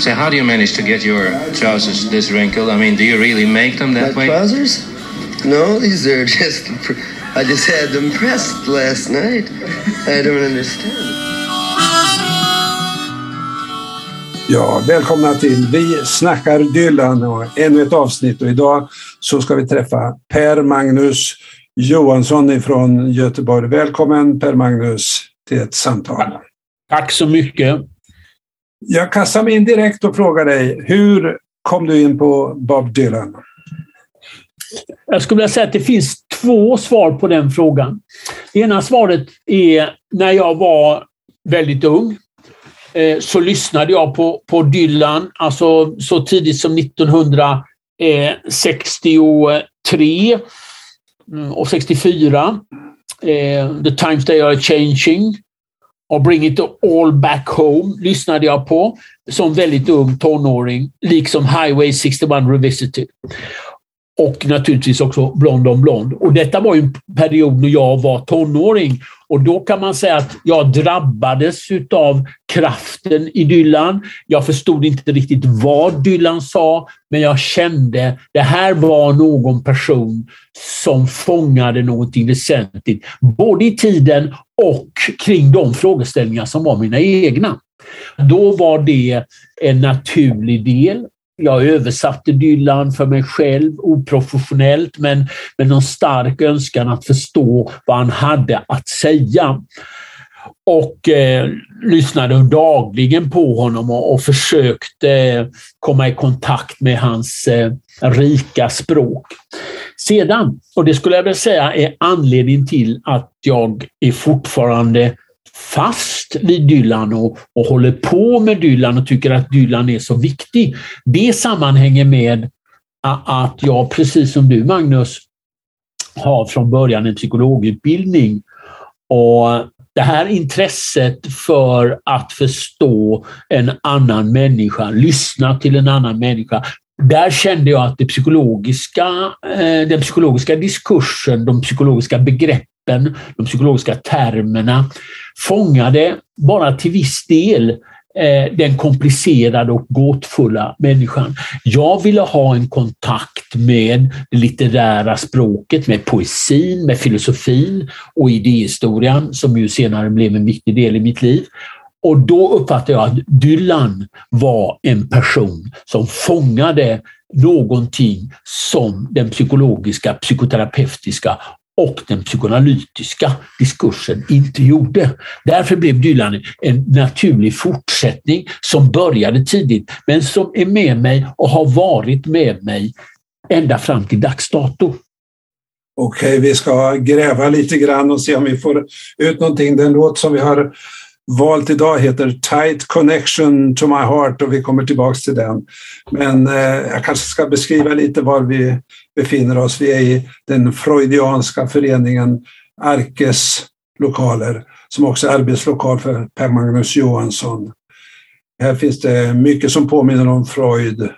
So how do you manage to get your trousers this wrinkled? I mean, do you really make them that My way? trousers? No, these are just. I just had them pressed last night. I don't understand. Ja, välkomna till Vi snackar Dylan och ännu ett avsnitt och idag så ska vi träffa Per Magnus Johansson ifrån Göteborg. Välkommen Per Magnus till ett samtal. Tack så mycket. Jag kastar mig in direkt och frågar dig, hur kom du in på Bob Dylan? Jag skulle vilja säga att det finns två svar på den frågan. Det ena svaret är när jag var väldigt ung eh, så lyssnade jag på, på Dylan, alltså så tidigt som 1963 mm, och 64. Eh, The Times They Are Changing och Bring It All Back Home lyssnade jag på som väldigt ung tonåring, liksom Highway 61 Revisited. Och naturligtvis också Blond on Blond. Och detta var ju en period när jag var tonåring. Och då kan man säga att jag drabbades av kraften i Dylan. Jag förstod inte riktigt vad Dylan sa, men jag kände att det här var någon person som fångade någonting väsentligt. Både i tiden och kring de frågeställningar som var mina egna. Då var det en naturlig del jag översatte Dylan för mig själv, oprofessionellt, men med någon stark önskan att förstå vad han hade att säga. Och eh, lyssnade dagligen på honom och, och försökte eh, komma i kontakt med hans eh, rika språk. Sedan, och det skulle jag vilja säga är anledningen till att jag är fortfarande fast vid Dylan och, och håller på med Dylan och tycker att Dylan är så viktig. Det sammanhänger med att jag, precis som du Magnus, har från början en psykologutbildning. Och det här intresset för att förstå en annan människa, lyssna till en annan människa, där kände jag att det psykologiska, eh, den psykologiska diskursen, de psykologiska begreppen, de psykologiska termerna fångade bara till viss del eh, den komplicerade och gåtfulla människan. Jag ville ha en kontakt med det litterära språket, med poesin, med filosofin och idéhistorien som ju senare blev en viktig del i mitt liv. Och då uppfattade jag att Dylan var en person som fångade någonting som den psykologiska, psykoterapeutiska och den psykoanalytiska diskursen inte gjorde. Därför blev Dylan en naturlig fortsättning som började tidigt men som är med mig och har varit med mig ända fram till dags dato. Okej, vi ska gräva lite grann och se om vi får ut någonting. Den låt som vi har valt idag heter Tight Connection to My Heart och vi kommer tillbaks till den. Men eh, jag kanske ska beskriva lite var vi befinner oss. Vi är i den freudianska föreningen Arkes lokaler som också är arbetslokal för Per Magnus Johansson. Här finns det mycket som påminner om Freud.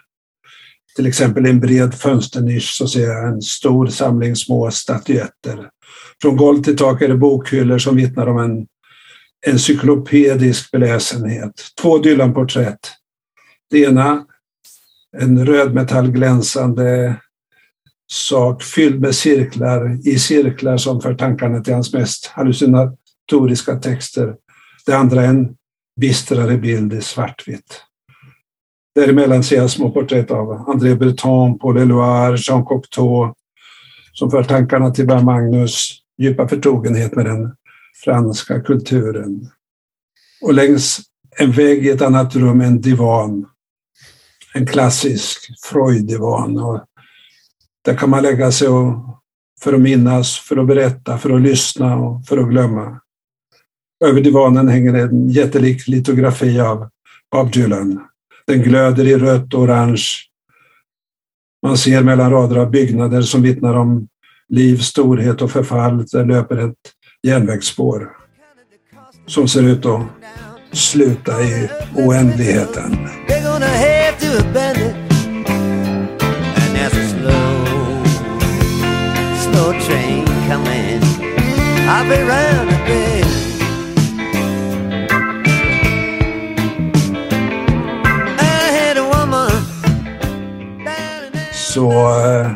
Till exempel i en bred fönsternisch så ser jag en stor samling små statyetter. Från golv till tak är det bokhyllor som vittnar om en encyklopedisk beläsenhet. Två Dylan-porträtt. Det ena, en rödmetallglänsande sak fylld med cirklar i cirklar som för tankarna till hans mest hallucinatoriska texter. Det andra en bistrare bild i svartvitt. Däremellan ser jag små porträtt av André Breton, Paul Eloire, Jean Cocteau som för tankarna till Bert Magnus djupa förtrogenhet med den franska kulturen. Och längs en vägg i ett annat rum en divan. En klassisk Freud-divan. Och där kan man lägga sig och, för att minnas, för att berätta, för att lyssna och för att glömma. Över divanen hänger en jättelik litografi av Bob Dylan. Den glöder i rött och orange. Man ser mellan rader av byggnader som vittnar om liv, storhet och förfall. Där löper ett järnvägsspår som ser ut att sluta i oändligheten. Så eh,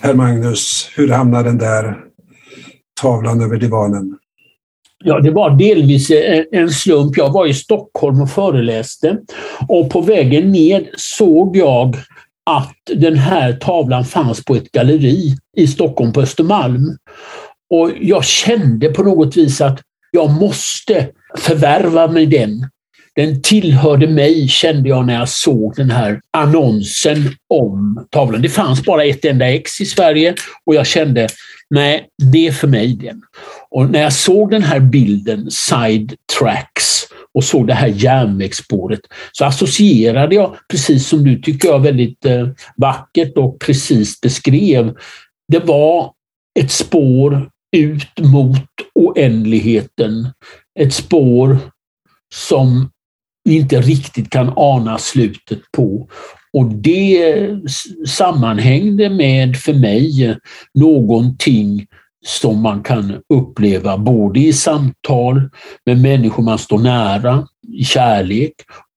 herr Magnus, hur hamnade den där tavlan över divanen? Ja, det var delvis eh, en slump. Jag var i Stockholm och föreläste och på vägen ner såg jag att den här tavlan fanns på ett galleri i Stockholm på Östermalm. Och jag kände på något vis att jag måste förvärva mig den. Den tillhörde mig, kände jag när jag såg den här annonsen om tavlan. Det fanns bara ett enda ex i Sverige och jag kände, nej, det är för mig det. Och när jag såg den här bilden, side tracks, och såg det här järnvägsspåret så associerade jag, precis som du tycker jag väldigt eh, vackert och precis beskrev, det var ett spår ut mot oändligheten. Ett spår som vi inte riktigt kan ana slutet på. Och det sammanhängde med, för mig, någonting som man kan uppleva både i samtal med människor man står nära, i kärlek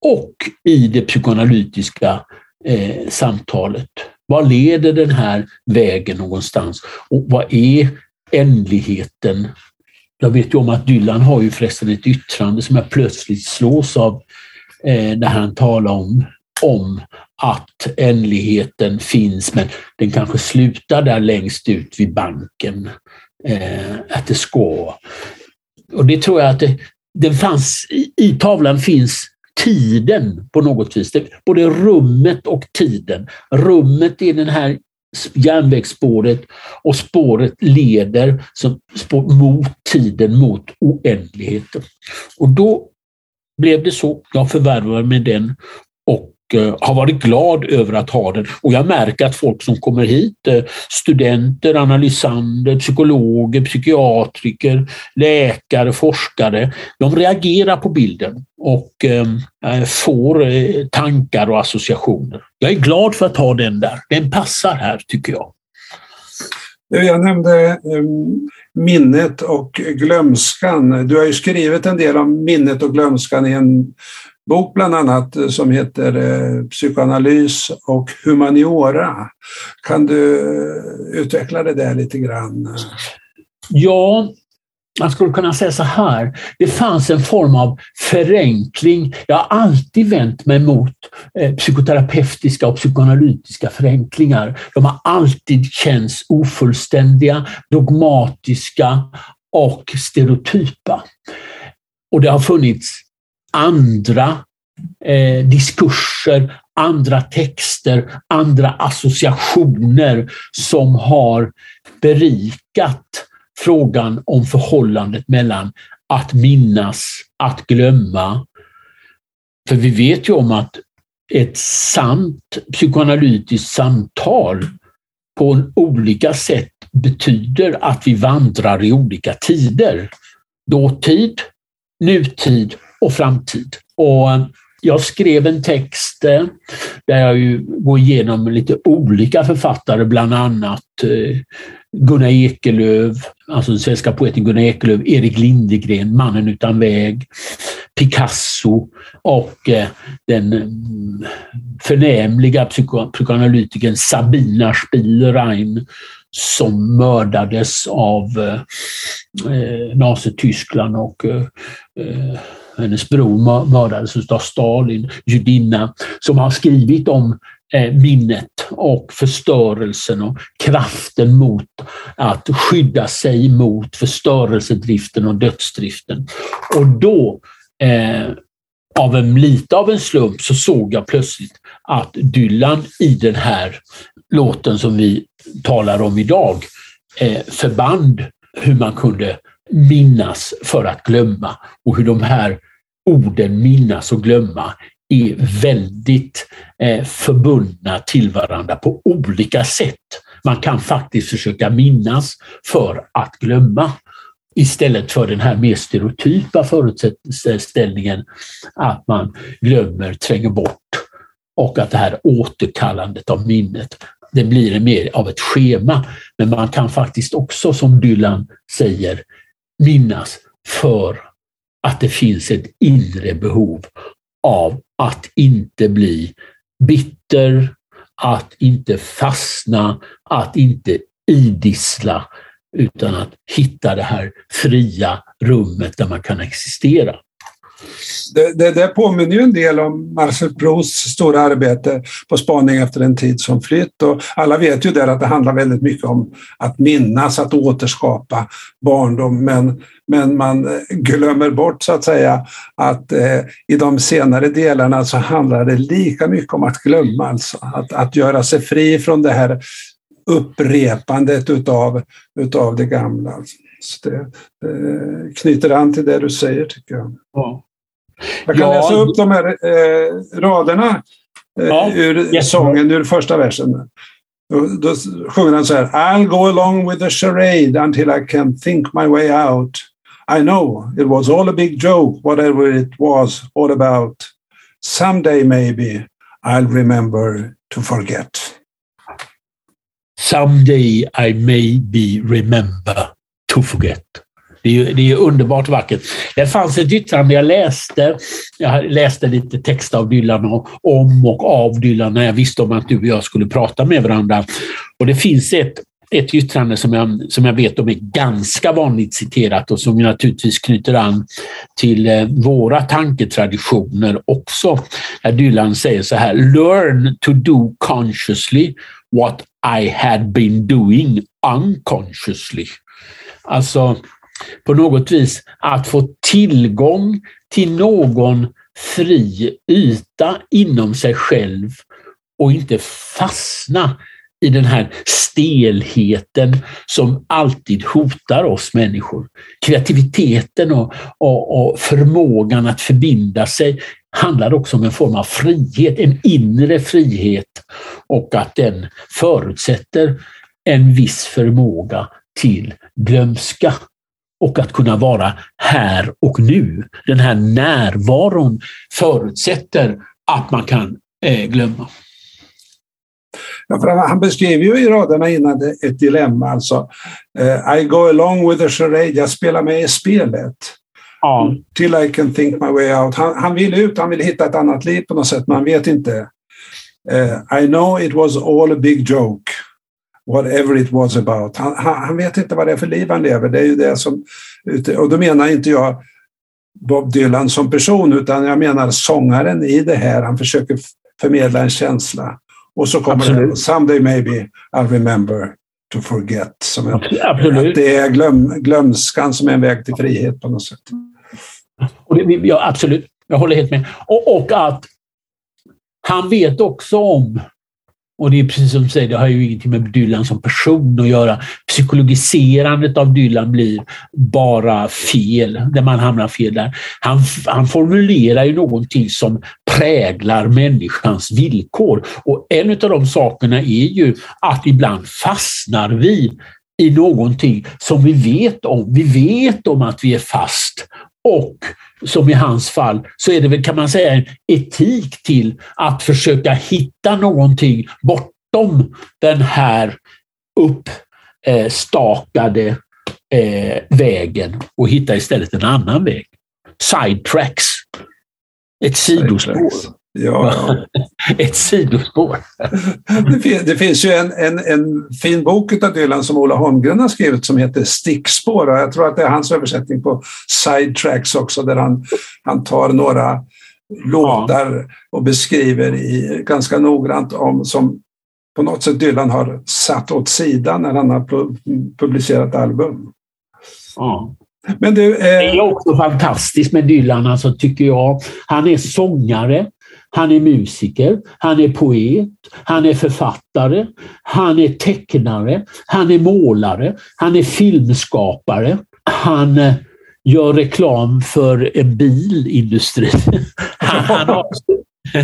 och i det psykoanalytiska eh, samtalet. Vad leder den här vägen någonstans? Och vad är ändligheten? Jag vet ju om att Dylan har ju förresten ett yttrande som jag plötsligt slås av eh, när han talar om, om att ändligheten finns men den kanske slutar där längst ut vid banken. Eh, att det ska. Och det tror jag att det, det fanns, i, i tavlan finns tiden på något vis. Det, både rummet och tiden. Rummet är den här järnvägsspåret och spåret leder som spår mot tiden, mot oändligheten. Och då blev det så. Jag förvärvade mig den Eh, har varit glad över att ha den. Och jag märker att folk som kommer hit, eh, studenter, analysander, psykologer, psykiatriker, läkare, forskare, de reagerar på bilden och ehm, eh, får tankar och associationer. Jag är glad för att ha den där. Den passar här tycker jag. Jag nämnde ehm, minnet och glömskan. Du har ju skrivit en del om minnet och glömskan i en bok bland annat eh, som heter eh, Psykoanalys och humaniora. Kan du eh, utveckla det där lite grann? Ja, man skulle kunna säga så här. Det fanns en form av förenkling. Jag har alltid vänt mig mot psykoterapeutiska och psykoanalytiska förenklingar. De har alltid känts ofullständiga, dogmatiska och stereotypa. Och det har funnits andra eh, diskurser, andra texter, andra associationer som har berikat frågan om förhållandet mellan att minnas, att glömma. För vi vet ju om att ett sant psykoanalytiskt samtal på olika sätt betyder att vi vandrar i olika tider. Dåtid, nutid och framtid. Och eh, jag skrev en text eh, där jag ju går igenom lite olika författare, bland annat eh, Gunnar Ekelöf, alltså den svenska poeten Gunnar Ekelöf, Erik Lindegren, Mannen utan väg, Picasso och den mm, förnämliga psykoanalytikern Sabina Spielrein som mördades av Nazityskland och hennes bror mördades av Stalin, judinna, som har skrivit om eh, minnet och förstörelsen och kraften mot att skydda sig mot förstörelsedriften och dödsdriften. Och då, eh, av en lite av en slump, så såg jag plötsligt att Dylan i den här låten som vi talar om idag eh, förband hur man kunde minnas för att glömma och hur de här orden minnas och glömma är väldigt eh, förbundna till varandra på olika sätt. Man kan faktiskt försöka minnas för att glömma istället för den här mer stereotypa förutsättningen att man glömmer, tränger bort och att det här återkallandet av minnet det blir mer av ett schema. Men man kan faktiskt också, som Dylan säger, minnas för att det finns ett inre behov av att inte bli bitter, att inte fastna, att inte idissla, utan att hitta det här fria rummet där man kan existera. Det, det, det påminner ju en del om Marcel Prousts stora arbete på spaning efter en tid som flytt. Och alla vet ju där att det handlar väldigt mycket om att minnas, att återskapa barndom. Men, men man glömmer bort så att säga att eh, i de senare delarna så handlar det lika mycket om att glömma, alltså. att, att göra sig fri från det här upprepandet utav, utav det gamla. Så det, det knyter an till det du säger tycker jag. Ja. Jag kan Ja. läsa upp de här eh, raderna eh, Ja, ur sången, ur första versen. Då, då sjunger han så här. I'll go along with the charade until I can think my way out. I know it was all a big joke, whatever it was all about. Someday maybe I'll remember to forget. Someday I may be remember to forget. Det är, ju, det är ju underbart vackert. Det fanns ett yttrande jag läste. Jag läste lite text av Dylan och om och av Dylan när jag visste om att du och jag skulle prata med varandra. Och det finns ett, ett yttrande som jag, som jag vet om är ganska vanligt citerat och som naturligtvis knyter an till eh, våra tanketraditioner också. Där Dylan säger så här, learn to do consciously what I had been doing unconsciously. Alltså på något vis att få tillgång till någon fri yta inom sig själv och inte fastna i den här stelheten som alltid hotar oss människor. Kreativiteten och, och, och förmågan att förbinda sig handlar också om en form av frihet, en inre frihet och att den förutsätter en viss förmåga till glömska och att kunna vara här och nu. Den här närvaron förutsätter att man kan eh, glömma. Ja, för han, beskriver ju i raderna innan ett dilemma. Alltså, eh, I go along with the charade, jag spelar med i spelet. Ja, Till I can think my way out. Han, han vill ut, han vill hitta ett annat liv på något sätt, men han vet inte. Eh, I know it was all a big joke. Whatever it was about. Han, han, han vet inte vad det är för liv han lever. Det är ju det som... Och då menar inte jag Bob Dylan som person, utan jag menar sångaren i det här. Han försöker förmedla en känsla. Och så kommer Absolut. det, someday maybe I'll remember to forget. Som en, absolut. det är glöm, glömskan som är en väg till frihet på något sätt. Och det, ja, absolut, jag håller helt med. Och, och att han vet också om, och det är precis som du säger, det har ju ingenting med Dylan som person att göra. Psykologiserandet av Dylan blir bara fel, där man hamnar fel där. Han, han formulerar ju någonting som präglar människans villkor. Och en av de sakerna är ju att ibland fastnar vi i någonting som vi vet om. Vi vet om att vi är fast och som i hans fall så är det väl kan man säga en etik till att försöka hitta någonting bortom den här uppstakade eh, vägen och hitta istället en annan väg. Sidetracks. Ett sidospår. Ja. Ett sidospår. Det, fin- det finns ju en, en, en fin bok av Dylan som Ola Holmgren har skrivit som heter Stickspår. Och jag tror att det är hans översättning på Sidetracks också där han, han tar några låtar och beskriver i, ganska noggrant om som på något sätt Dylan har satt åt sidan när han har pu- publicerat album. Ja. Men du, Det är eh, också fantastiskt med Dylan, alltså, tycker jag. Han är sångare, han är musiker, han är poet, han är författare, han är tecknare, han är målare, han är filmskapare, han eh, gör reklam för en bilindustri. Han, han, har,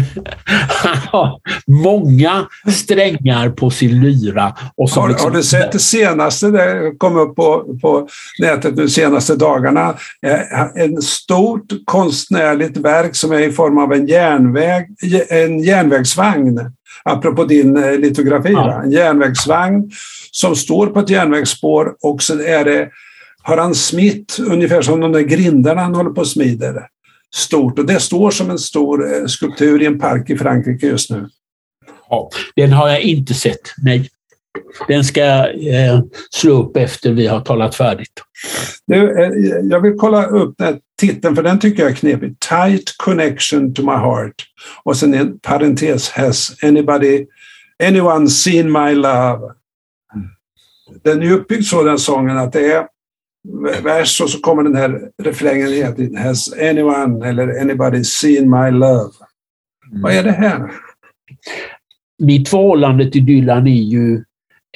han har många strängar på sin lyra. Och som har, liksom- har du sett det senaste, det kom upp på, på nätet nu senaste dagarna, eh, en stort konstnärligt verk som är i form av en, järnväg, en järnvägsvagn. Apropå din eh, litografi, Ja. en järnvägsvagn som står på ett järnvägsspår och sen är det, har han smitt ungefär som de där grindarna han håller på och smider. Stort och det står som en stor eh, skulptur i en park i Frankrike just nu. Ja, den har jag inte sett, nej. Den ska jag eh, slå upp efter vi har talat färdigt. Nu, eh, jag vill kolla upp den titeln, för den tycker jag är knepig. Tight connection to my heart. Och sen en parentes, has anybody, anyone seen my love? Den är uppbyggd så den sången att det är vers och så kommer den här refrängen hela tiden. Has anyone eller anybody seen my love? Mm. Vad är det här? Mitt förhållande till Dylan är ju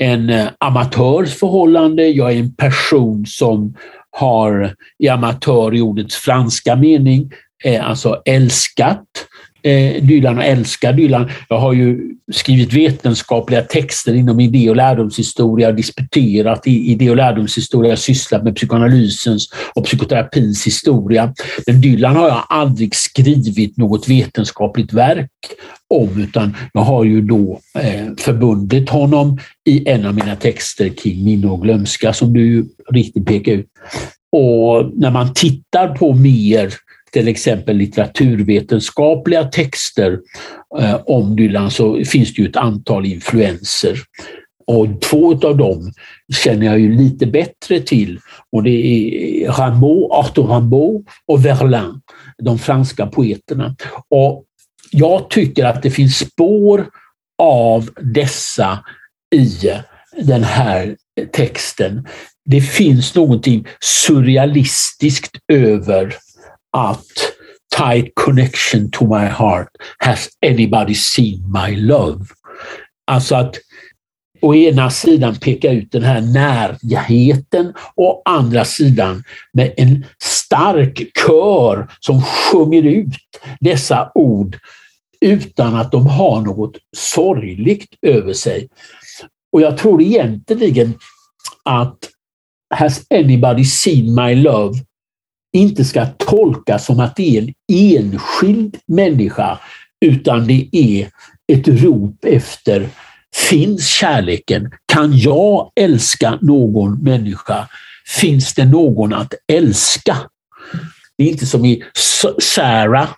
en eh, amatörsförhållande. Jag är en person som har i amatör i ordets franska mening eh, alltså älskat eh, Dylan och älskar Dylan. Jag har ju skrivit vetenskapliga texter inom idé och lärdomshistoria, disputerat i idé och lärdomshistoria, sysslat med psykoanalysens och psykoterapins historia. Men Dylan har jag aldrig skrivit något vetenskapligt verk om, utan jag har ju då eh, förbundit honom i en av mina texter kring minne och glömska som du riktigt pekar ut. Och när man tittar på mer till exempel litteraturvetenskapliga texter eh, om Dylan så alltså, finns det ju ett antal influenser. Och två av dem känner jag ju lite bättre till och det är Rameau, Arthur Rimbaud och Verlaine, de franska poeterna. Och jag tycker att det finns spår av dessa i den här texten. Det finns någonting surrealistiskt över att tight connection to my heart. Has anybody seen my love? Alltså att å ena sidan peka ut den här närheten och å andra sidan med en stark kör som sjunger ut dessa ord utan att de har något sorgligt över sig. Och jag tror egentligen att Has anybody seen my love inte ska tolkas som att det är en enskild människa utan det är ett rop efter Finns kärleken? Kan jag älska någon människa? Finns det någon att älska? Det är inte som i Sarah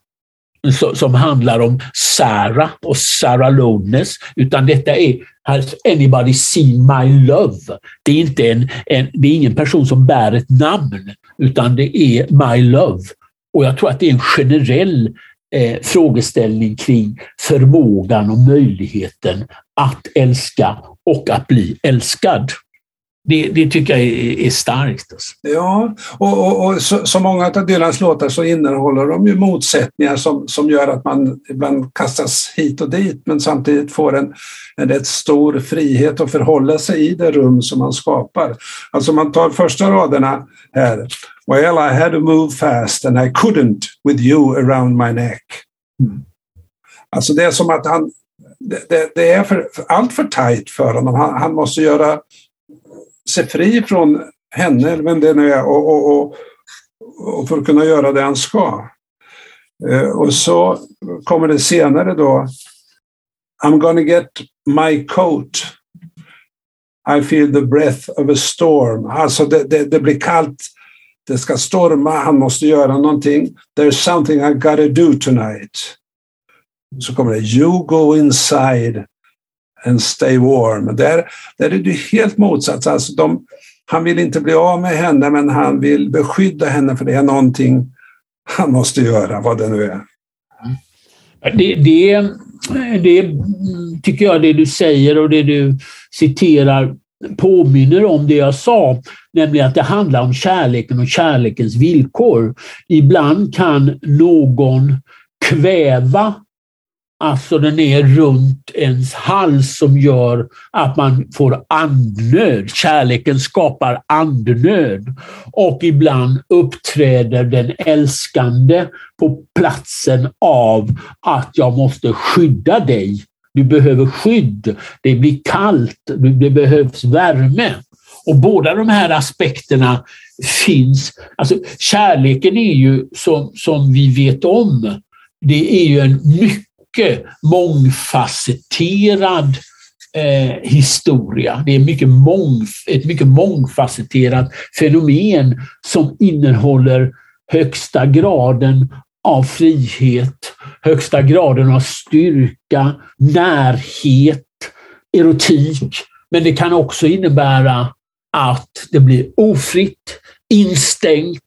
som handlar om Sarah och Sarah Lones, utan detta är Has anybody seen my love? Det är, inte en, en, det är ingen person som bär ett namn, utan det är my love. Och jag tror att det är en generell eh, frågeställning kring förmågan och möjligheten att älska och att bli älskad. Det, det tycker jag är, är starkt. Alltså. Ja, och, och, och så, så, många av Dylans låtar så innehåller de ju motsättningar som, som gör att man ibland kastas hit och dit men samtidigt får en, en rätt stor frihet att förhålla sig i det rum som man skapar. Alltså man tar första raderna här. Well, I had to move fast and I couldn't with you around my neck. Mm. Alltså det är som att han, det, det, det är för, allt för tajt för honom. Han, han måste göra sig fri från henne, eller vem det nu är, och, och, och, och för att kunna göra det han ska. Eh, och så kommer det senare då. I'm gonna get my coat. I feel the breath of a storm. Alltså det, det, det blir kallt. Det ska storma. Han måste göra någonting. There's something I gotta do tonight. Så kommer det. You go inside en stay warm. Där, där är det helt motsatt. Alltså de, han vill inte bli av med henne, men han vill beskydda henne för det är någonting han måste göra, vad det nu är. Mm. Det, det, det tycker jag det du säger och det du citerar påminner om det jag sa, nämligen att det handlar om kärleken och kärlekens villkor. Ibland kan någon kväva Alltså den är runt ens hals som gör att man får andnöd. Kärleken skapar andnöd. Och ibland uppträder den älskande på platsen av att jag måste skydda dig. Du behöver skydd. Det blir kallt. Det behövs värme. Och båda de här aspekterna finns. Alltså kärleken är ju som, som vi vet om, det är ju en mycket mycket mångfacetterad eh, historia. Det är mycket ett mycket mångfacetterat fenomen som innehåller högsta graden av frihet högsta graden av styrka, närhet, erotik. Men det kan också innebära att det blir ofritt, instängt,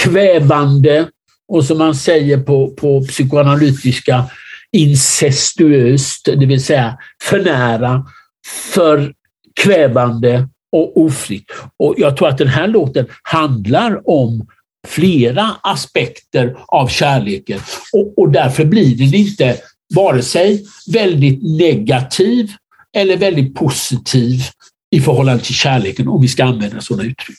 kvävande och som man säger på, på psykoanalytiska incestuöst, det vill säga för nära, för kvävande och ofritt. Och jag tror att den här låten handlar om flera aspekter av kärleken och, och därför blir den inte vare sig väldigt negativ eller väldigt positiv i förhållande till kärleken, om vi ska använda sådana uttryck.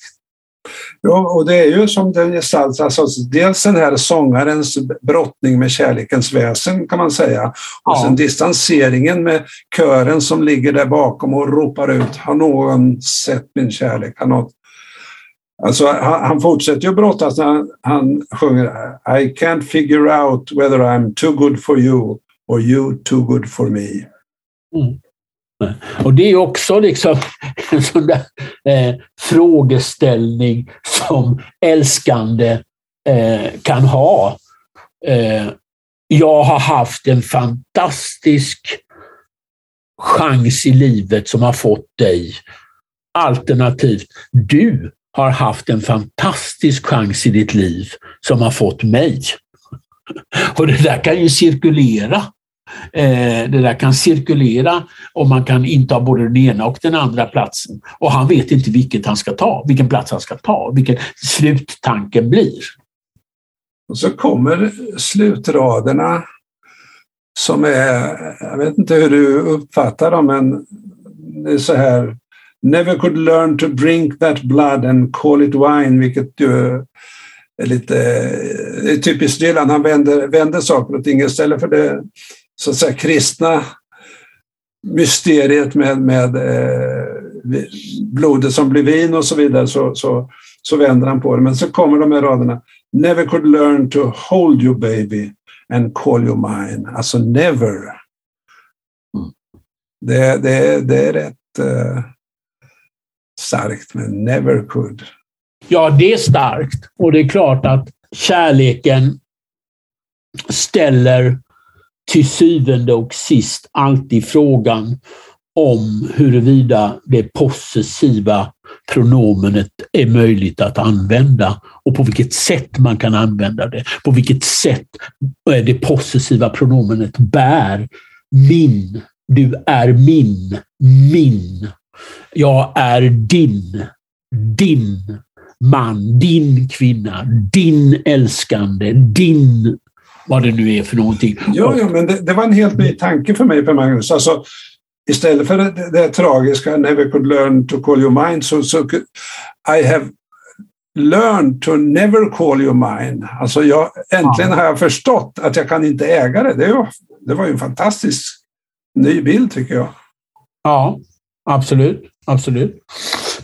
Ja, och det är ju som den gestaltas, alltså, dels den här sångarens brottning med kärlekens väsen kan man säga. Och ja. sen distanseringen med kören som ligger där bakom och ropar ut, har någon sett min kärlek? Har något... Alltså, han, han fortsätter ju brottas när han, han sjunger I can't figure out whether I'm too good for you or you too good for me. Mm. Och det är också liksom en sån där eh, frågeställning som älskande eh, kan ha. Eh, jag har haft en fantastisk chans i livet som har fått dig. Alternativt, du har haft en fantastisk chans i ditt liv som har fått mig. Och det där kan ju cirkulera Eh, det där kan cirkulera och man kan inta både den ena och den andra platsen. Och han vet inte vilket han ska ta, vilken plats han ska ta, vilken sluttanken blir. Och så kommer slutraderna som är, jag vet inte hur du uppfattar dem, men det är så här Never could learn to drink that blood and call it wine, vilket ju är lite är typiskt Dylan. Han vänder, vänder saker och ting istället för det så att säga kristna mysteriet med, med eh, blodet som blir vin och så vidare så, så, så vänder han på det. Men så kommer de här raderna. Never could learn to hold you baby and call you mine. Alltså never. Det, det, det är rätt eh, starkt, men never could. Ja, det är starkt. Och det är klart att kärleken ställer till syvende och sist alltid frågan om huruvida det possessiva pronomenet är möjligt att använda och på vilket sätt man kan använda det. På vilket sätt eh, det possessiva pronomenet bär min, du är min, min, jag är din, din man, din kvinna, din älskande, din vad det nu är för någonting. Ja, ja men det, det var en helt ny tanke för mig, Per Magnus. Alltså, istället för det, det tragiska Never could learn to call you mine, så, så I have learned to never call you mine. Alltså jag, äntligen har jag förstått att jag kan inte äga det. Det, var, det var ju en fantastisk ny bild tycker jag. Ja, absolut. absolut.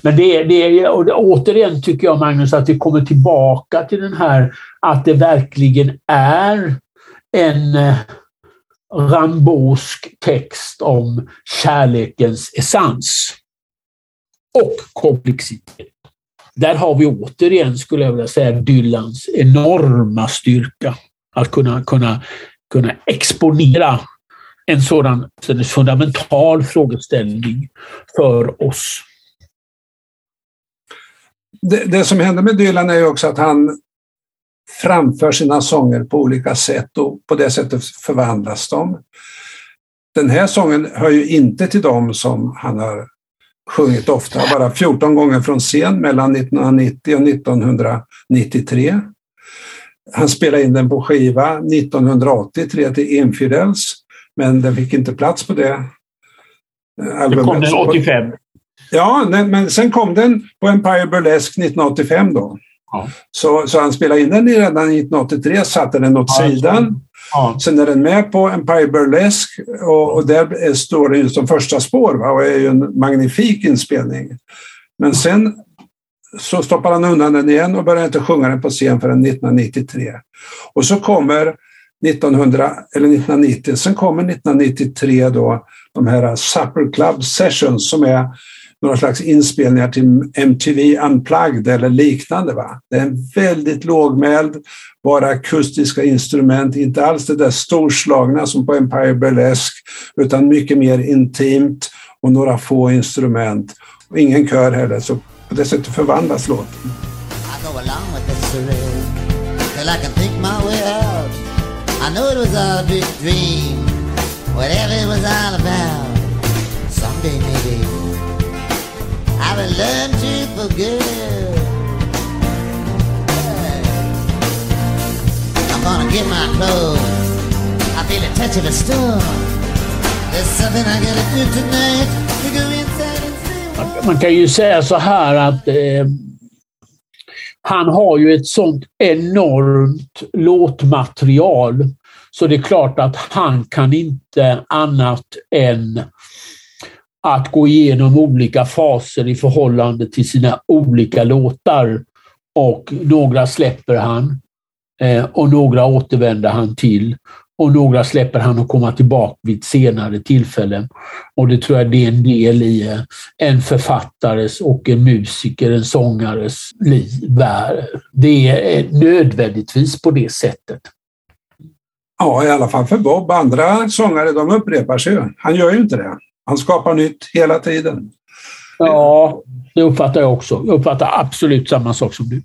Men det det och det, återigen tycker jag Magnus att vi kommer tillbaka till den här att det verkligen är en eh, rambosk text om kärlekens essens och komplexitet. Där har vi återigen, skulle jag vilja säga, Dylans enorma styrka. Att kunna, kunna, kunna exponera en sådan en fundamental frågeställning för oss. Det, det, som händer med Dylan är ju också att han framför sina sånger på olika sätt och på det sättet förvandlas de. Den här sången hör ju inte till dem som han har sjungit ofta, bara 14 gånger från scen mellan 1990 och 1993. Han spelade in den på skiva 1983 till Infidels, men den fick inte plats på det albumet. Det kom den 85. Ja, men sen kom den på Empire Burlesque 1985 då. Ja. Så, så han spelade in den redan 1983, satte den åt ja, sidan. Ja. Sen är den med på Empire Burlesque och, och där står den som första spår va? och är ju en magnifik inspelning. Men sen så stoppar han undan den igen och börjar inte sjunga den på scen förrän 1993. Och så kommer 1900, eller 1990, sen kommer 1993 då de här Supper Club Sessions som är några slags inspelningar till MTV Unplugged eller liknande. Va? Det är en väldigt lågmäld, bara akustiska instrument, inte alls det där storslagna som på Empire Burlesque, utan mycket mer intimt och några få instrument. Och ingen kör heller, så på det sättet förvandlas låten. I go along with till I can think my way out. I know it was all a big dream, whatever it was all about. I learn to forgive. I'm gonna get my clothes. I feel a touch of a storm. There's something I gotta do tonight to go inside and see. Man kan ju säga så här att eh, han har ju ett sånt enormt låtmaterial så det är klart att han kan inte annat än att gå igenom olika faser i förhållande till sina olika låtar. Och några släpper han eh, och några återvänder han till och några släpper han och kommer tillbaka vid senare tillfällen. Och det tror jag det är en del i eh, en författares och en musiker, en sångares liv. Det är eh, nödvändigtvis på det sättet. Ja, i alla fall för Bob. Andra sångare de upprepar sig ju. Han gör ju inte det. Han skapar nytt hela tiden. Ja, det uppfattar jag också. Jag uppfattar absolut samma sak som du.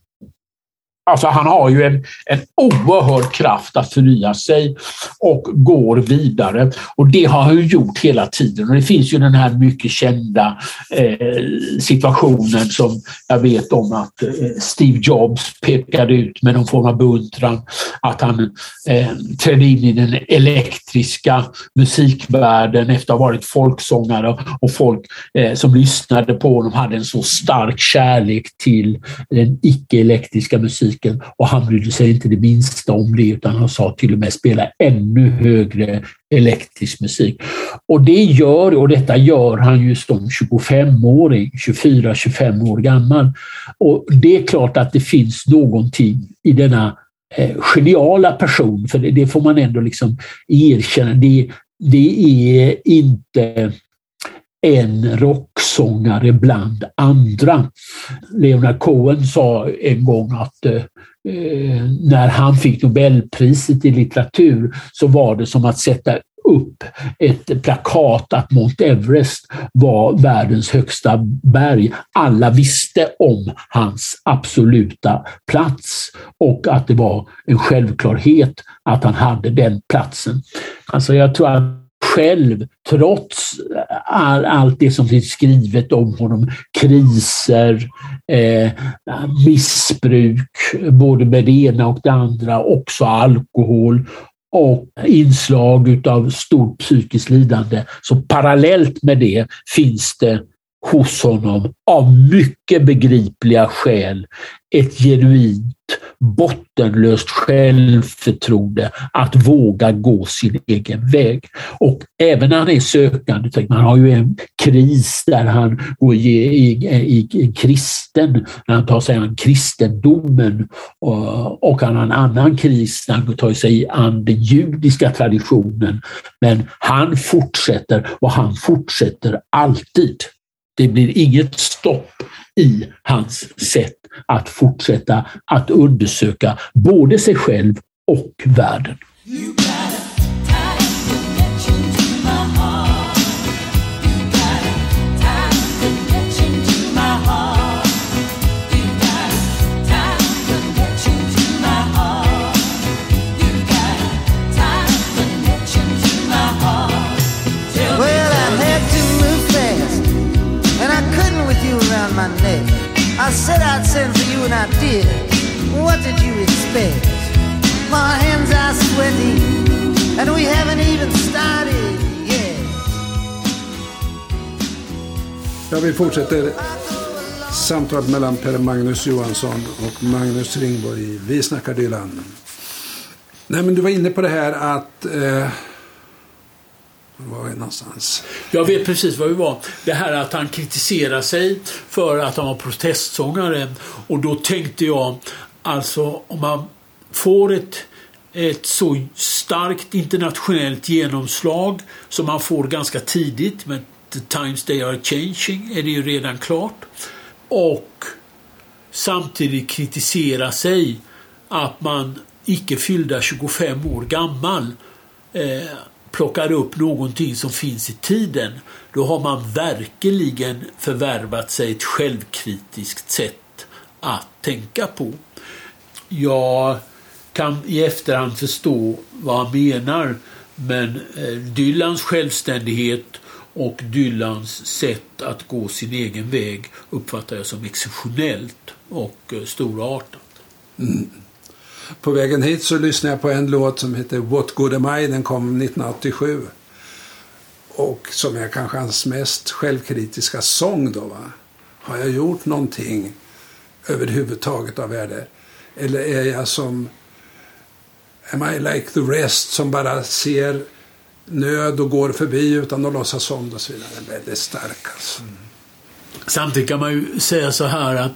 Alltså han har ju en, en oerhörd kraft att förnya sig och går vidare. Och det har han gjort hela tiden. Och det finns ju den här mycket kända eh, situationen som jag vet om att eh, Steve Jobs pekade ut med någon form av beundran. Att han eh, trädde in i den elektriska musikvärlden efter att ha varit folksångare och folk eh, som lyssnade på honom hade en så stark kärlek till den icke-elektriska musiken musiken och han brydde sig inte det minsta om det utan han sa till och med spela ännu högre elektrisk musik. Och det gör, och detta gör han ju som 25-åring, 24-25 år gammal. Och det är klart att det finns någonting i denna eh, geniala person, för det, det, får man ändå liksom erkänna. Det, det är inte en rocksångare bland andra. Leonard Cohen sa en gång att eh, eh, när han fick Nobelpriset i litteratur så var det som att sätta upp ett plakat att Mount Everest var världens högsta berg. Alla visste om hans absoluta plats och att det var en självklarhet att han hade den platsen. Alltså jag tror att själv, trots all, allt det som finns skrivet om honom, kriser, eh, missbruk, både med det ena och det andra, också alkohol och inslag av stort psykiskt lidande. Så parallellt med det finns det hos honom av mycket begripliga skäl ett genuint bottenlöst självförtroende att våga gå sin egen väg. Och även när han är sökande, man har ju en kris där han går i, i, i, i kristen, när han tar sig an kristendomen och, och han har en annan kris när han tar sig an den judiska traditionen. Men han fortsätter och han fortsätter alltid. Det blir inget stopp i hans sätt att fortsätta att undersöka både sig själv och världen. Did. What did you expect? My hands are sweaty and we haven't even started yet. Ja, vi fortsätter samtalet mellan Per Magnus Johansson och Magnus Ringborg Vi snackar Dylan. Nej, men du var inne på det här att eh var vi någonstans? Jag vet precis var vi var. Det här att han kritiserar sig för att han var protestsångare. Och då tänkte jag, alltså om man får ett ett så starkt internationellt genomslag som man får ganska tidigt med The Times They Are Changing är det ju redan klart. Och samtidigt kritisera sig att man icke fyllda 25 år gammal eh, plockar upp någonting som finns i tiden. Då har man verkligen förvärvat sig ett självkritiskt sätt att tänka på. Jag kan i efterhand förstå vad han menar men eh, Dylans självständighet och Dylans sätt att gå sin egen väg uppfattar jag som exceptionellt och eh, storartat. Mm. På vägen hit så lyssnade jag på en låt som heter What Good Am I? Den kom 1987. Och som är kanske hans mest självkritiska sång då va. Har jag gjort någonting överhuvudtaget av värde? Eller är jag som Am I like the rest som bara ser nöd och går förbi utan att låtsas om det och så vidare. Den är väldigt stark alltså. Mm. Samtidigt kan man ju säga så här att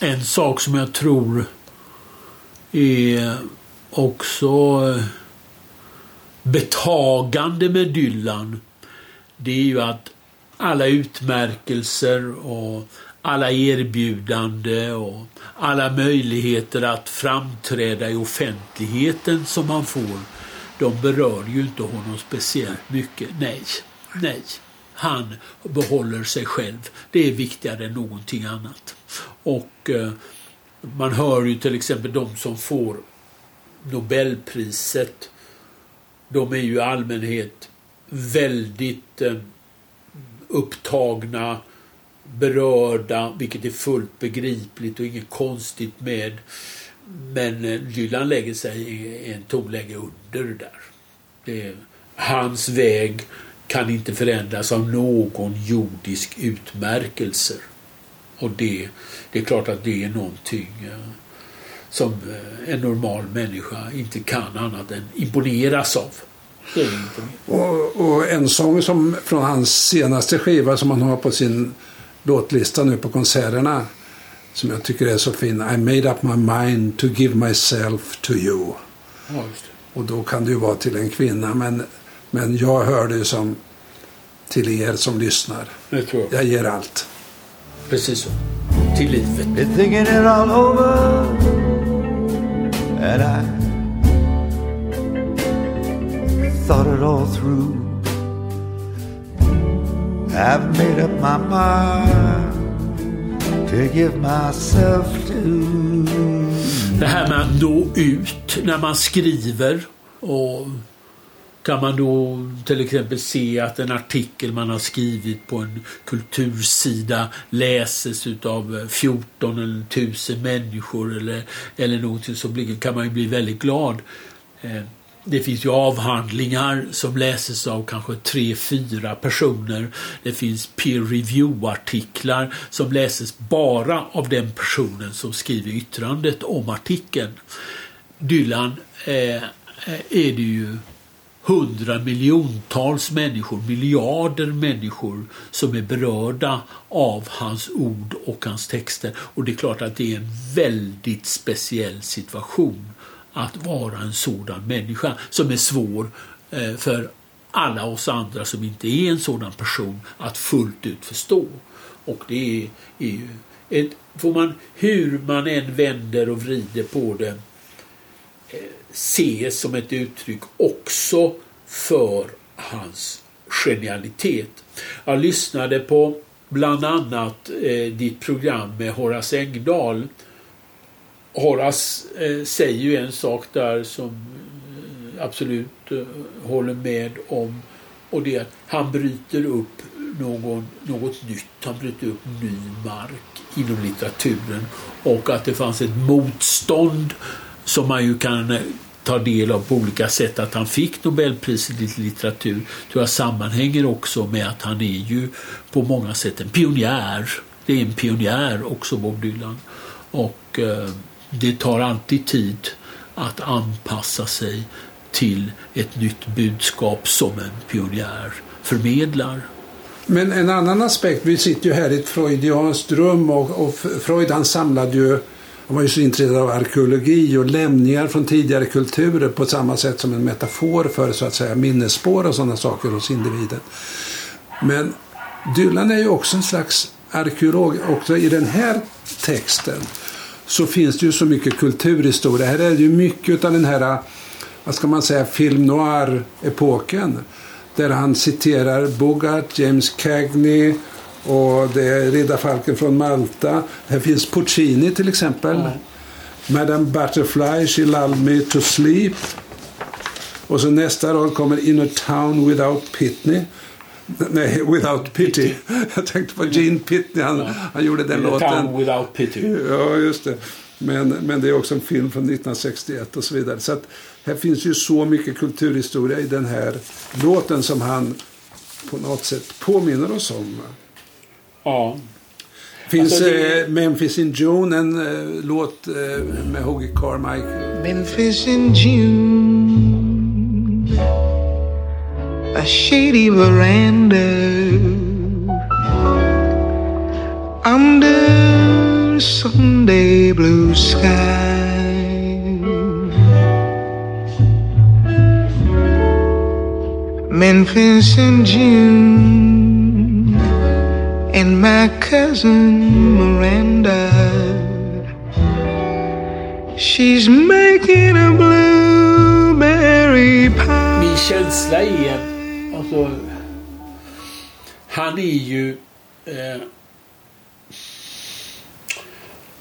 en sak som jag tror är också eh, betagande med Dylan det är ju att alla utmärkelser och alla erbjudande och alla möjligheter att framträda i offentligheten som han får, de berör ju inte honom speciellt mycket. Nej, nej. Han behåller sig själv. Det är viktigare än någonting annat. Och eh, man hör ju till exempel de som får Nobelpriset. De är ju i allmänhet väldigt eh, upptagna berörda, vilket är fullt begripligt och inget konstigt med. Men eh, Dylan lägger sig en tonläge under där. Det, hans väg kan inte förändras av någon jordisk utmärkelse. Och det, det är klart att det är någonting eh, som eh, en normal människa inte kan annat än imponeras av. Och, och, en sång som från hans senaste skiva som han har på sin låtlista nu på konserterna som jag tycker är så fin. I made up my mind to give myself to you. Ja, och då kan det ju vara till en kvinna. Men, men jag hör det som till er som lyssnar. Jag. jag ger allt. Precis så. Till livet. Been thinking it all over And I thought it all through I've made up my mind to give myself to Det här med att nå ut när man skriver och kan man då till exempel se att en artikel man har skrivit på en kultursida läses utav 14 eller 1000 människor eller, eller någonting så kan man ju bli väldigt glad. Eh, det finns ju avhandlingar som läses av kanske tre, fyra personer. Det finns peer review-artiklar som läses bara av den personen som skriver yttrandet om artikeln. Dylan eh, eh är det ju hundra miljontals människor, miljarder människor som är berörda av hans ord och hans texter. Och det är klart att det är en väldigt speciell situation att vara en sådan människa som är svår eh, för alla oss andra som inte är en sådan person att fullt ut förstå. Och det är, är ju ett, får man, hur man än vänder och vrider på det, ses som ett uttryck också för hans genialitet. Jag lyssnade på bland annat eh, ditt program med Horace Engdahl Horace eh, säger ju en sak där som eh, absolut eh, håller med om och det är att han bryter upp någon, något nytt. Han bryter upp ny mark inom litteraturen och att det fanns ett motstånd som man ju kan eh, tar ta del av på olika sätt. Att han fick Nobelpriset i litteratur tror jag sammanhänger också med att han är ju på många sätt en pionjär. Det är en pionjär också, Bob Dylan. Och eh, det tar alltid tid att anpassa sig till ett nytt budskap som en pionjär förmedlar. Men en annan aspekt, vi sitter ju här i ett freudianskt rum och, och Freud han samlade ju han var ju så intresserad av arkeologi och lämningar från tidigare kulturer på samma sätt som en metafor för så att säga minnesspår och sådana saker hos individen. Men Dylan är ju också en slags arkeolog. Också i den här texten så finns det ju så mycket kulturhistoria. Här är det ju mycket av den här, vad ska man säga, film noir-epoken. Där han citerar Bogart, James Cagney och det är Riddarfalken från Malta. Här finns Puccini till exempel. Mm. Madame Butterfly, She Lulled Me To Sleep. Och så nästa rad kommer In a Town Without Pitney. Nej, Without Pity. Jag tänkte på Gene Pitney. Han, ja. han gjorde den In låten. Town Without Pity. Ja, just det. Men, men det är också en film från 1961 och så vidare. Så att här finns ju så mycket kulturhistoria i den här låten som han på något sätt påminner oss om. Ja. Finns Alltså, det- eh, Memphis in June, en eh, låt eh, med Hoagie Carmichael. Memphis in June, a shady veranda under Sunday blue sky. Memphis in June, and my cousin Miranda. She's making a blueberry pie. Min känsla är, alltså, han är ju eh,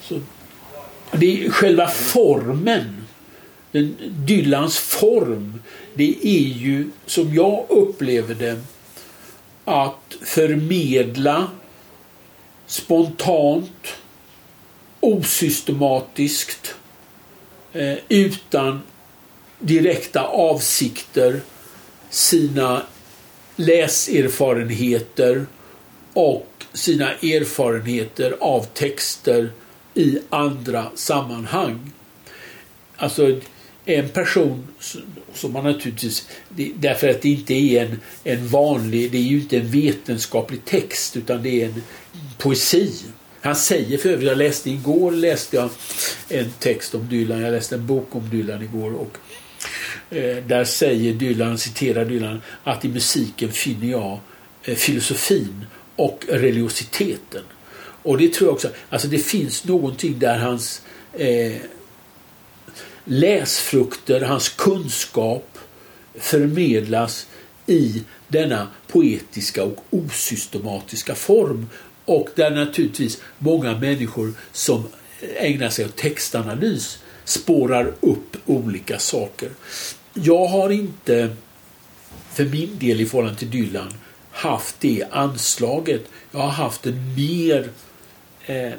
så, det är själva formen, den, Dylans form, det är ju som jag upplever det att förmedla spontant, osystematiskt, eh, utan direkta avsikter sina läserfarenheter och sina erfarenheter av texter i andra sammanhang. Alltså en person som man naturligtvis, därför att det inte är en, en vanlig, det är ju inte en vetenskaplig text utan det är en poesi. Han säger för övrigt, jag läste igår läste jag en text om Dylan, jag läste en bok om Dylan igår och eh, där säger Dylan, citerar Dylan, att i musiken finner jag eh, filosofin och religiositeten. Och det tror jag också, alltså det finns någonting där hans eh, läsfrukter, hans kunskap förmedlas i denna poetiska och osystematiska form. Och där naturligtvis många människor som ägnar sig åt textanalys spårar upp olika saker. Jag har inte för min del i förhållande till Dylan haft det anslaget. Jag har haft en mer eh,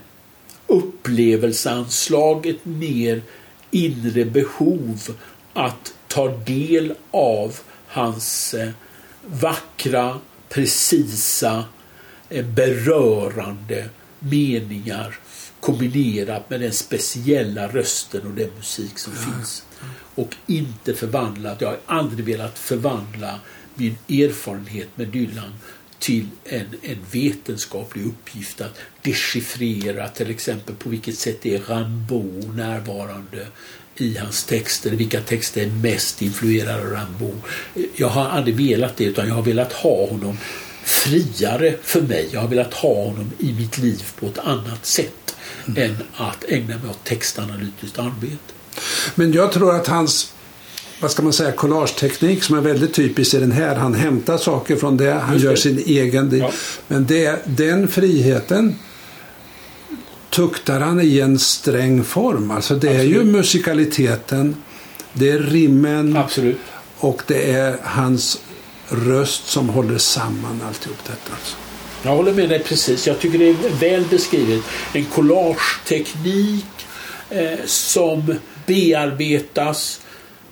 upplevelseanslag, ett mer inre behov att ta del av hans eh, vackra, precisa, eh, berörande meningar kombinerat med den speciella rösten och den musik som finns. Och inte förvandlat, jag har aldrig velat förvandla min erfarenhet med Dylan till en, en vetenskaplig uppgift att dechiffrera till exempel på vilket sätt är Rimbaud närvarande i hans texter, vilka texter är mest influerade av Rimbaud. Jag har aldrig velat det utan jag har velat ha honom friare för mig. Jag har velat ha honom i mitt liv på ett annat sätt än att ägna mig åt textanalytiskt arbete. Men jag tror att hans vad ska man säga, collageteknik som är väldigt typisk i den här. Han hämtar saker från det, han Just gör det. sin egen. Ja. Men det, den friheten tuktar han i en sträng form. Alltså det är ju Absolut. musikaliteten, det är rimmen Absolut. och det är hans röst som håller samman alltihop detta. Alltså. Jag håller med dig precis. Jag tycker det är väl beskrivet. En collageteknik eh, som bearbetas,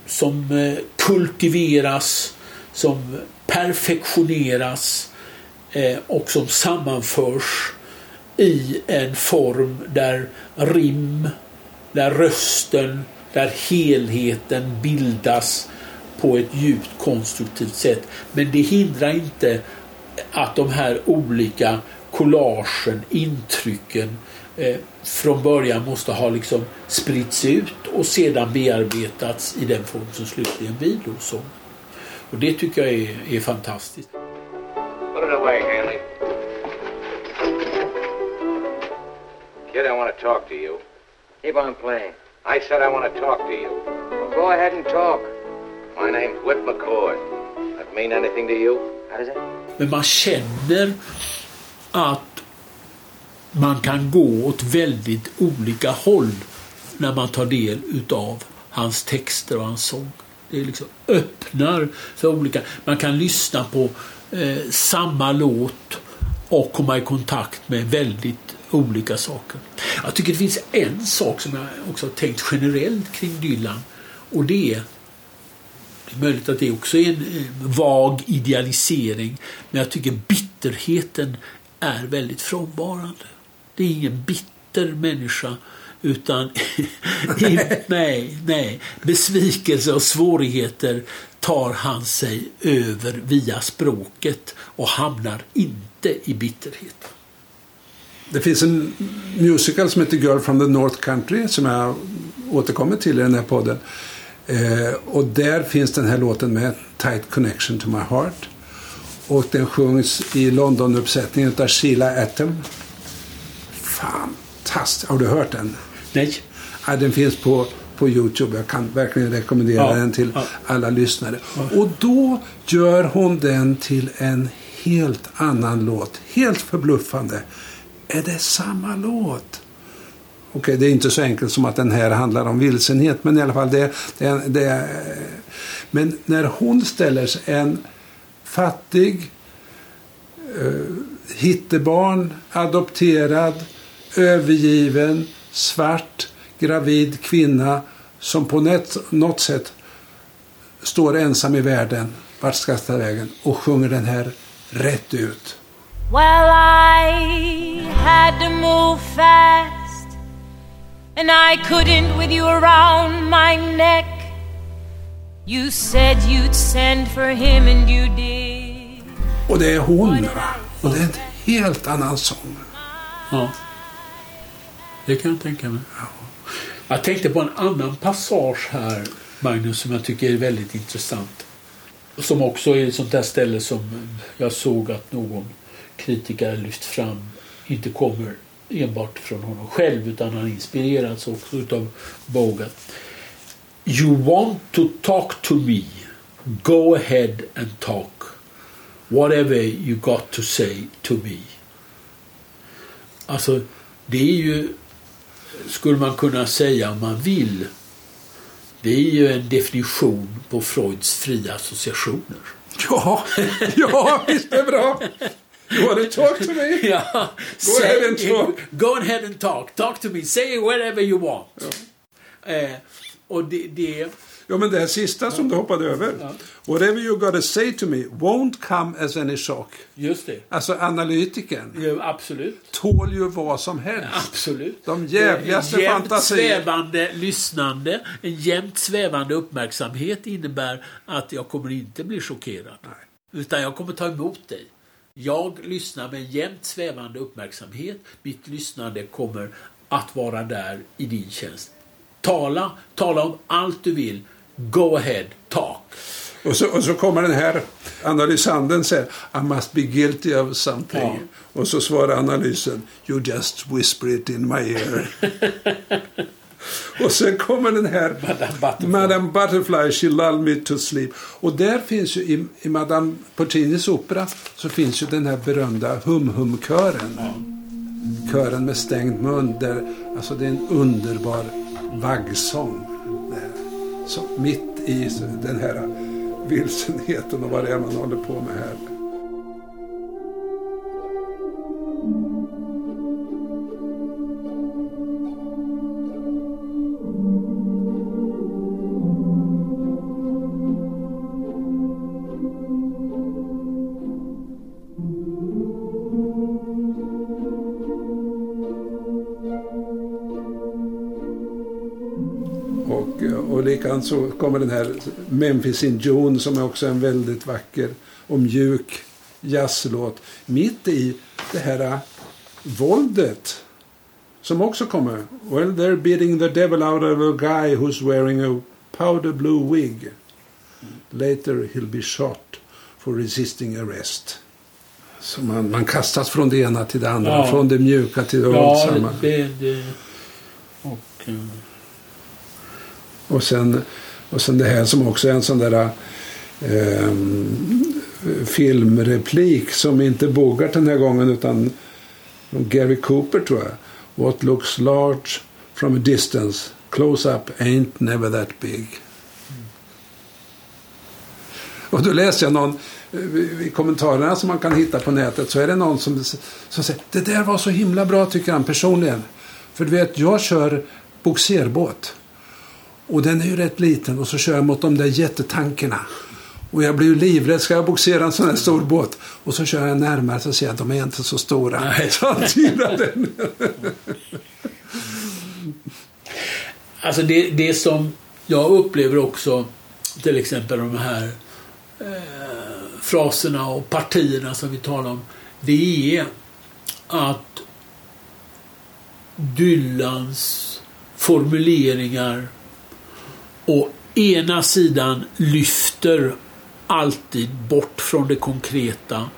som eh, kultiveras, som perfektioneras eh, och som sammanförs i en form där rim, där rösten, där helheten bildas på ett djupt konstruktivt sätt. Men det hindrar inte att de här olika collagen, intrycken eh, från början måste ha liksom spritts ut och sedan bearbetats i den form som slutligen blir då Och det tycker jag är, är fantastiskt. Put it away, Hanley. Kid, I want to talk to you. Keep on playing. I said I want to talk to you. Well, go ahead and talk. My name's Whit McCord. That mean anything to you? How does it? Men man känner att man kan gå åt väldigt olika håll när man tar del utav hans texter och hans sång. Det liksom öppnar för olika... Man kan lyssna på eh, samma låt och komma i kontakt med väldigt olika saker. Jag tycker det finns en sak som jag också har tänkt generellt kring Dylan och det är möjligt att det också är en eh, vag idealisering men jag tycker bitterheten är väldigt frånvarande. Det är ingen bitter människa utan nej, nej. Besvikelse och svårigheter tar han sig över via språket och hamnar inte i bitterhet. Det finns en musical som heter Girl from the North Country som jag återkommer till i den här podden. Eh, och där finns den här låten med Tight Connection to My Heart. Och den sjungs i London-uppsättningen av Sheila Atom. Fantastiskt! Har du hört den? Nej. Ja, den finns på, på Youtube. Jag kan verkligen rekommendera Ja, den till ja. alla lyssnare. Och då gör hon den till en helt annan låt. Helt förbluffande. Är det samma låt? Okej, det är inte så enkelt som att den här handlar om vilsenhet, men i alla fall det, det, det Men när hon ställer sig, en fattig eh, hittebarn, adopterad, övergiven, svart, gravid kvinna som på något, något sätt står ensam i världen, vart ska jag ta vägen? Och sjunger den här rätt ut. Well, I had to move fast, and I couldn't with you around my neck. You said you'd send for him, and you did. Och det är hon. Och det är en helt annan sång. Ja. Det kan jag tänka mig. Jag tänkte på en annan passage här, Magnus, som jag tycker är väldigt intressant. Som också är ett sånt där ställe som jag såg att någon kritiker lyft fram inte kommer enbart från honom själv utan han inspirerats också utav Bogart. You want to talk to me. Go ahead and talk. Whatever you got to say to me. Alltså, det är ju, skulle man kunna säga om man vill, det är ju en definition på Freuds fria associationer. Ja, ja visst det bra. You wanna talk to me? Ja, Go ahead and talk. Go ahead and talk. Talk to me. Say whatever you want. Eh, och det, det, Ja, men det här sista som du hoppade över. Whatever you gotta say to me won't come as any shock. just det. Alltså analytikern Ja, absolut. tål ju vad som helst. Absolut. De jävligaste en jämnt fantasier. svävande lyssnande, en jämnt svävande uppmärksamhet innebär att jag kommer inte bli chockerad. Utan jag kommer ta emot dig. Jag lyssnar med en jämnt svävande uppmärksamhet. Mitt lyssnande kommer att vara där i din tjänst. Tala, tala om allt du vill. Go ahead, talk. Och så, och så kommer den här analysanden säger I must be guilty of something. Ja. Och så svarar analysen You just whisper it in my ear. och sen kommer den här Madame Butterfly. Madame Butterfly, She lulled me to sleep. Och där finns ju i, i Madame Porcinis opera så finns ju den här berömda hum-hum-kören. Kören med stängd mun. Där, alltså det är en underbar vaggsång. Så mitt i den här vilsenheten och vad det är man håller på med här. Likadant så kommer den här Memphis in June som är också en väldigt vacker och mjuk jazzlåt. Mitt i det här äh, våldet som också kommer. Well, they're beating the devil out of a guy who's wearing a powder blue wig. Later he'll be shot for resisting arrest. Så man, man kastas från det ena till det andra. Ja. Från det mjuka till det Ja, våldsamma. det, det, Och sen, och sen det här som också är en sån där eh, filmreplik som inte Bogart den här gången utan Gary Cooper tror jag. What looks large from a distance, close up ain't never that big. Och då läste jag någon eh, i kommentarerna som man kan hitta på nätet så är det någon som, som säger det där var så himla bra tycker han personligen. För du vet, jag kör boxerbåt. Och den är ju rätt liten och så kör jag mot de där jättetankerna. Och jag blir ju livrädd. Ska jag boxera en sån här stor båt? Och så kör jag närmare så ser jag att de är inte så stora. Nej. Så han tyrar den. Alltså det, det som jag upplever också, till exempel de här eh, fraserna och partierna som vi talar om. Det är att Dylans formuleringar å ena sidan lyfter alltid bort från det konkreta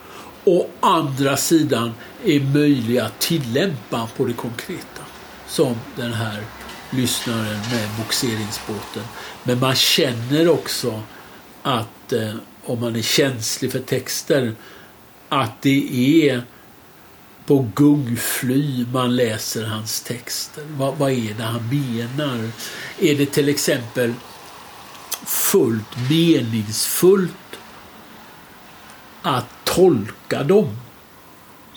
och andra sidan är möjliga att tillämpa på det konkreta. Som den här lyssnaren med boxeringsbåten. Men man känner också att eh, om man är känslig för texter att det är på gungfly man läser hans texter. Vad, vad är det han menar? Är det till exempel fullt meningsfullt att tolka dem?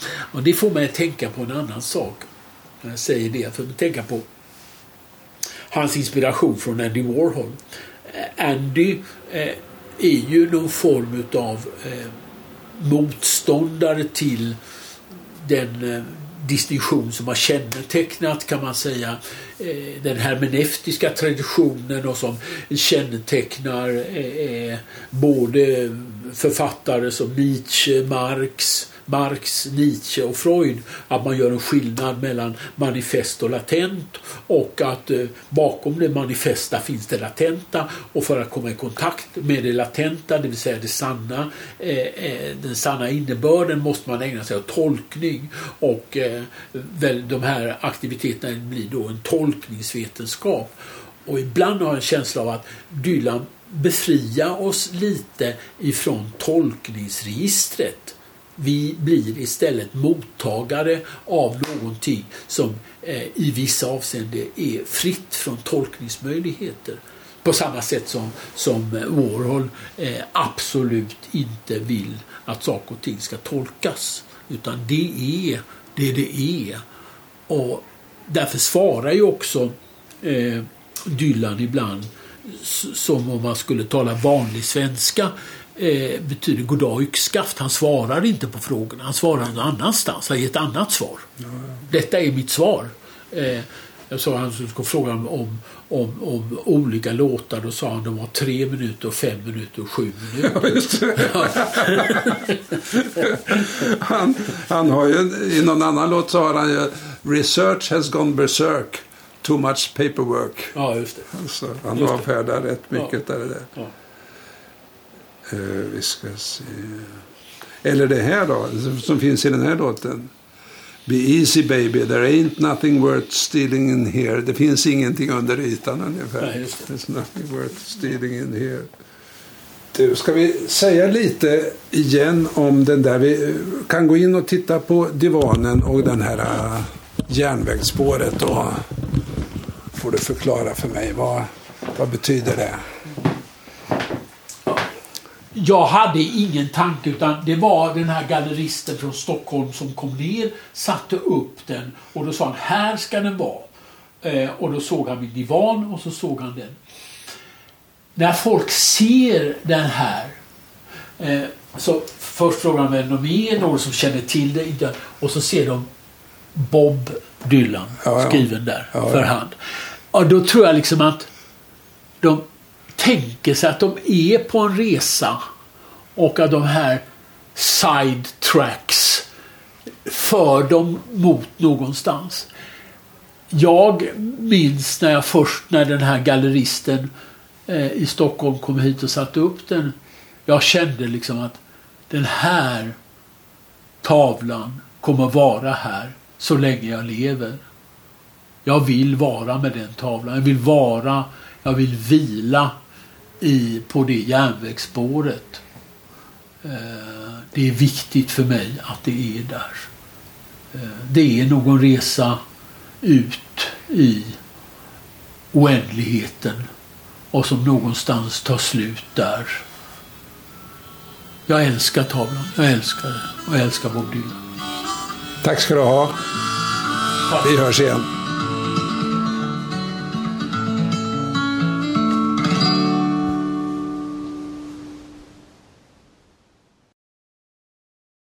Och det får mig att tänka på en annan sak. När jag säger det, för att tänka på hans inspiration från Andy Warhol. Eh, Andy eh, är ju någon form av eh, motståndare till den eh, distinktion som har kännetecknat kan man säga eh, den hermeneutiska traditionen och som kännetecknar eh, både författare som Nietzsche, Marx, Marx, Nietzsche och Freud att man gör en skillnad mellan manifest och latent och att eh, bakom det manifesta finns det latenta och för att komma i kontakt med det latenta, det vill säga det sanna, eh, eh den sanna innebörden måste man ägna sig åt tolkning och eh, väl, de här aktiviteterna blir då en tolkningsvetenskap. Och ibland har jag en känsla av att Dylan befriar oss lite ifrån tolkningsregistret vi blir istället mottagare av någonting som eh, i vissa avseenden är fritt från tolkningsmöjligheter. På samma sätt som, som eh, Warhol eh, absolut inte vill att saker och ting ska tolkas. Utan det är det det är. Och därför svarar ju också eh, Dylan ibland som om man skulle tala vanlig svenska eh, betyder goddag yxskaft. Han svarar inte på frågorna. Han svarar någon annanstans. Han ger ett annat svar. Ja. Detta är mitt svar. Eh, jag sa han skulle fråga om, om, om, om, olika låtar. Då sa han de var tre minuter, fem minuter och sju minuter. Ja, han, han har ju, I någon annan låt så har han ju Research has gone berserk. Too much paperwork. Ja, just det. Alltså, han avfärdar rätt mycket ja. där. där. Ja. Uh, vi ska se. Eller det här då, som finns i den här låten. Be easy baby, there ain't nothing worth stealing in here. Det finns ingenting under ytan ungefär. Nej. There's nothing worth stealing in here. Du, ska vi säga lite igen om den där? Vi kan gå in och titta på divanen och den här uh, järnvägsspåret. Och får du förklara för mig vad, vad betyder det? Jag hade ingen tanke utan det var den här galleristen från Stockholm som kom ner, satte upp den och då sa han här ska den vara. Eh, och då såg han min divan och så såg han den. När folk ser den här eh, så först frågar de vem de är, någon som känner till det och så ser de Bob Dylan ja, ja. skriven där ja, för hand. Och då tror jag liksom att de tänker sig att de är på en resa och att de här side tracks för dem mot någonstans. Jag minns när jag först när den här galleristen eh, i Stockholm kom hit och satte upp den. Jag kände liksom att den här tavlan kommer vara här så länge jag lever. Jag vill vara med den tavlan. Jag vill vara, jag vill vila i, på det järnvägsspåret. Eh, det är viktigt för mig att det är där. Eh, det är någon resa ut i oändligheten och som någonstans tar slut där. Jag älskar tavlan. Jag älskar det. Och jag älskar Bob Dylan. Tack ska du ha. Vi hörs igen.